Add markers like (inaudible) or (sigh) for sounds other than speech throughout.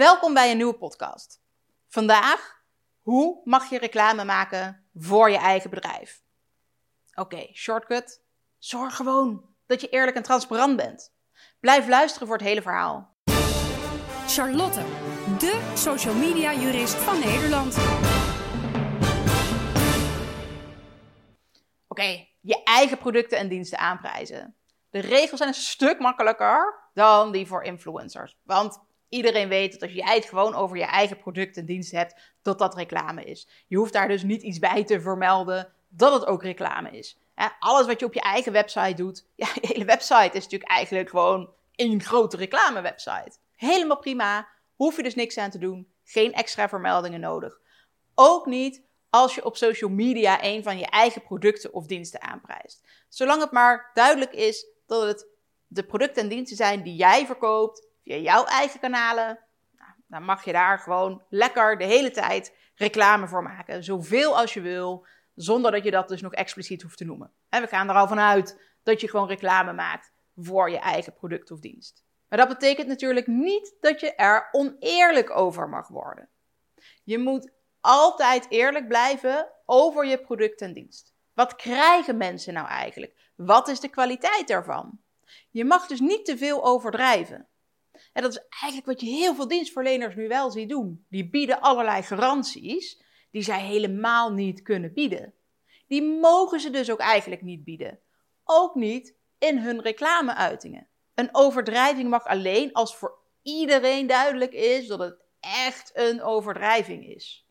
Welkom bij een nieuwe podcast. Vandaag, hoe mag je reclame maken voor je eigen bedrijf? Oké, shortcut. Zorg gewoon dat je eerlijk en transparant bent. Blijf luisteren voor het hele verhaal. Charlotte, de social media jurist van Nederland. Oké, je eigen producten en diensten aanprijzen. De regels zijn een stuk makkelijker dan die voor influencers. Want iedereen weet dat als jij het gewoon over je eigen producten en diensten hebt, dat dat reclame is. Je hoeft daar dus niet iets bij te vermelden dat het ook reclame is. alles wat je op je eigen website doet, (laughs) ja, je hele website is natuurlijk eigenlijk gewoon één grote reclamewebsite. Helemaal prima, hoef je dus niks aan te doen, geen extra vermeldingen nodig. Ook niet als je op social media een van je eigen producten of diensten aanprijst. Zolang het maar duidelijk is dat het de producten en diensten zijn die jij verkoopt via jouw eigen kanalen, nou, dan mag je daar gewoon lekker de hele tijd reclame voor maken. Zoveel als je wil, zonder dat je dat dus nog expliciet hoeft te noemen. En we gaan er al vanuit dat je gewoon reclame maakt voor je eigen product of dienst. Maar dat betekent natuurlijk niet dat je er oneerlijk over mag worden. Je moet altijd eerlijk blijven over je product en dienst. Wat krijgen mensen nou eigenlijk? Wat is de kwaliteit daarvan? Je mag dus niet te veel overdrijven. En dat is eigenlijk wat je heel veel dienstverleners nu wel ziet doen. Die bieden allerlei garanties die zij helemaal niet kunnen bieden. Die mogen ze dus ook eigenlijk niet bieden. Ook niet in hun reclameuitingen. Een overdrijving mag alleen als voor iedereen duidelijk is dat het echt een overdrijving is.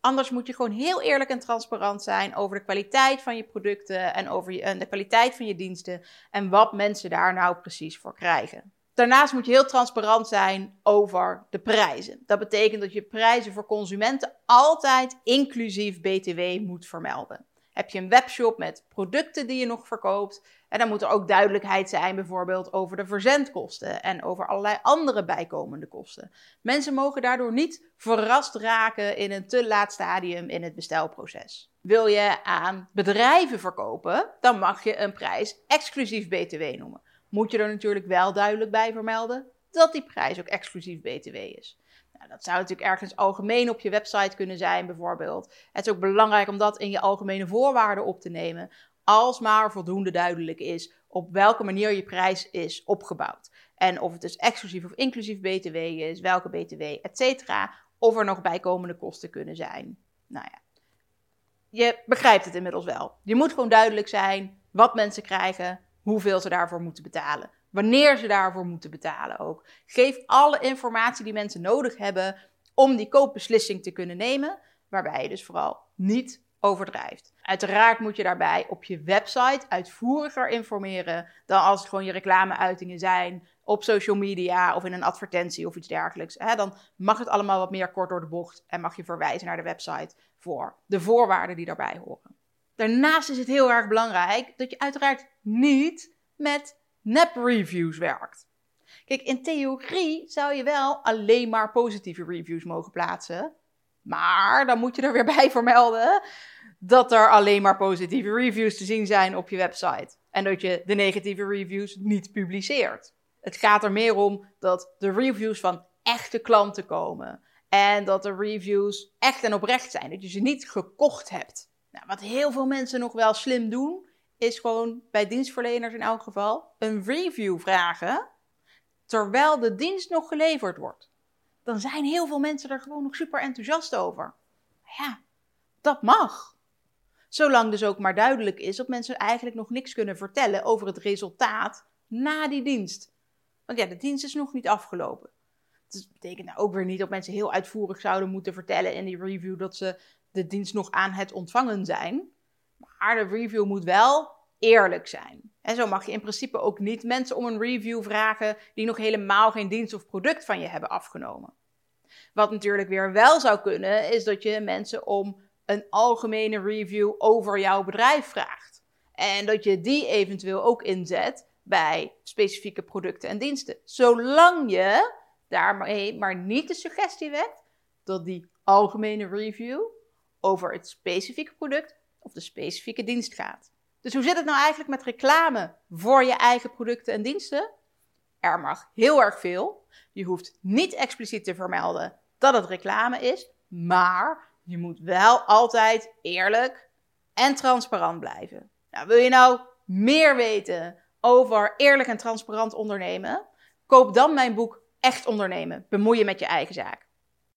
Anders moet je gewoon heel eerlijk en transparant zijn over de kwaliteit van je producten en over je, de kwaliteit van je diensten en wat mensen daar nou precies voor krijgen. Daarnaast moet je heel transparant zijn over de prijzen. Dat betekent dat je prijzen voor consumenten altijd inclusief BTW moet vermelden. Heb je een webshop met producten die je nog verkoopt, en dan moet er ook duidelijkheid zijn, bijvoorbeeld over de verzendkosten en over allerlei andere bijkomende kosten. Mensen mogen daardoor niet verrast raken in een te laat stadium in het bestelproces. Wil je aan bedrijven verkopen, dan mag je een prijs exclusief BTW noemen. Moet je er natuurlijk wel duidelijk bij vermelden dat die prijs ook exclusief BTW is. Nou, dat zou natuurlijk ergens algemeen op je website kunnen zijn, bijvoorbeeld. Het is ook belangrijk om dat in je algemene voorwaarden op te nemen, als maar voldoende duidelijk is op welke manier je prijs is opgebouwd. En of het dus exclusief of inclusief BTW is, welke BTW, et cetera. Of er nog bijkomende kosten kunnen zijn. Nou ja, je begrijpt het inmiddels wel. Je moet gewoon duidelijk zijn wat mensen krijgen, hoeveel ze daarvoor moeten betalen. Wanneer ze daarvoor moeten betalen ook. Geef alle informatie die mensen nodig hebben om die koopbeslissing te kunnen nemen. Waarbij je dus vooral niet overdrijft. Uiteraard moet je daarbij op je website uitvoeriger informeren dan als het gewoon je reclameuitingen zijn op social media of in een advertentie of iets dergelijks. Dan mag het allemaal wat meer kort door de bocht en mag je verwijzen naar de website voor de voorwaarden die daarbij horen. Daarnaast is het heel erg belangrijk dat je uiteraard niet met nep-reviews werkt. Kijk, in theorie zou je wel alleen maar positieve reviews mogen plaatsen. Maar dan moet je er weer (laughs) bij vermelden dat er alleen maar positieve reviews te zien zijn op je website. En dat je de negatieve reviews niet publiceert. Het gaat er meer om dat de reviews van echte klanten komen. En dat de reviews echt en oprecht zijn. Dat je ze niet gekocht hebt. Nou, wat heel veel mensen nog wel slim doen, is gewoon bij dienstverleners in elk geval een review vragen terwijl de dienst nog geleverd wordt. Dan zijn heel veel mensen er gewoon nog super enthousiast over. Ja, dat mag. Zolang dus ook maar duidelijk is dat mensen eigenlijk nog niks kunnen vertellen over het resultaat na die dienst. Want ja, de dienst is nog niet afgelopen. Dat betekent nou ook weer niet dat mensen heel uitvoerig zouden moeten vertellen in die review dat ze de dienst nog aan het ontvangen zijn. Maar de review moet wel eerlijk zijn. En zo mag je in principe ook niet mensen om een review vragen die nog helemaal geen dienst of product van je hebben afgenomen. Wat natuurlijk weer wel zou kunnen, is dat je mensen om een algemene review over jouw bedrijf vraagt. En dat je die eventueel ook inzet bij specifieke producten en diensten. Zolang je daarmee maar niet de suggestie wekt dat die algemene review over het specifieke product of de specifieke dienst gaat. Dus hoe zit het nou eigenlijk met reclame voor je eigen producten en diensten? Er mag heel erg veel. Je hoeft niet expliciet te vermelden dat het reclame is, maar je moet wel altijd eerlijk en transparant blijven. Nou, wil je nou meer weten over eerlijk en transparant ondernemen? Koop dan mijn boek Echt ondernemen. Bemoeien met je eigen zaak.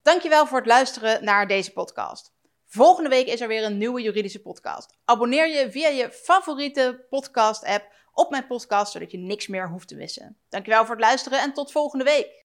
Dankjewel voor het luisteren naar deze podcast. Volgende week is er weer een nieuwe juridische podcast. Abonneer je via je favoriete podcast app op mijn podcast, zodat je niks meer hoeft te missen. Dankjewel voor het luisteren en tot volgende week.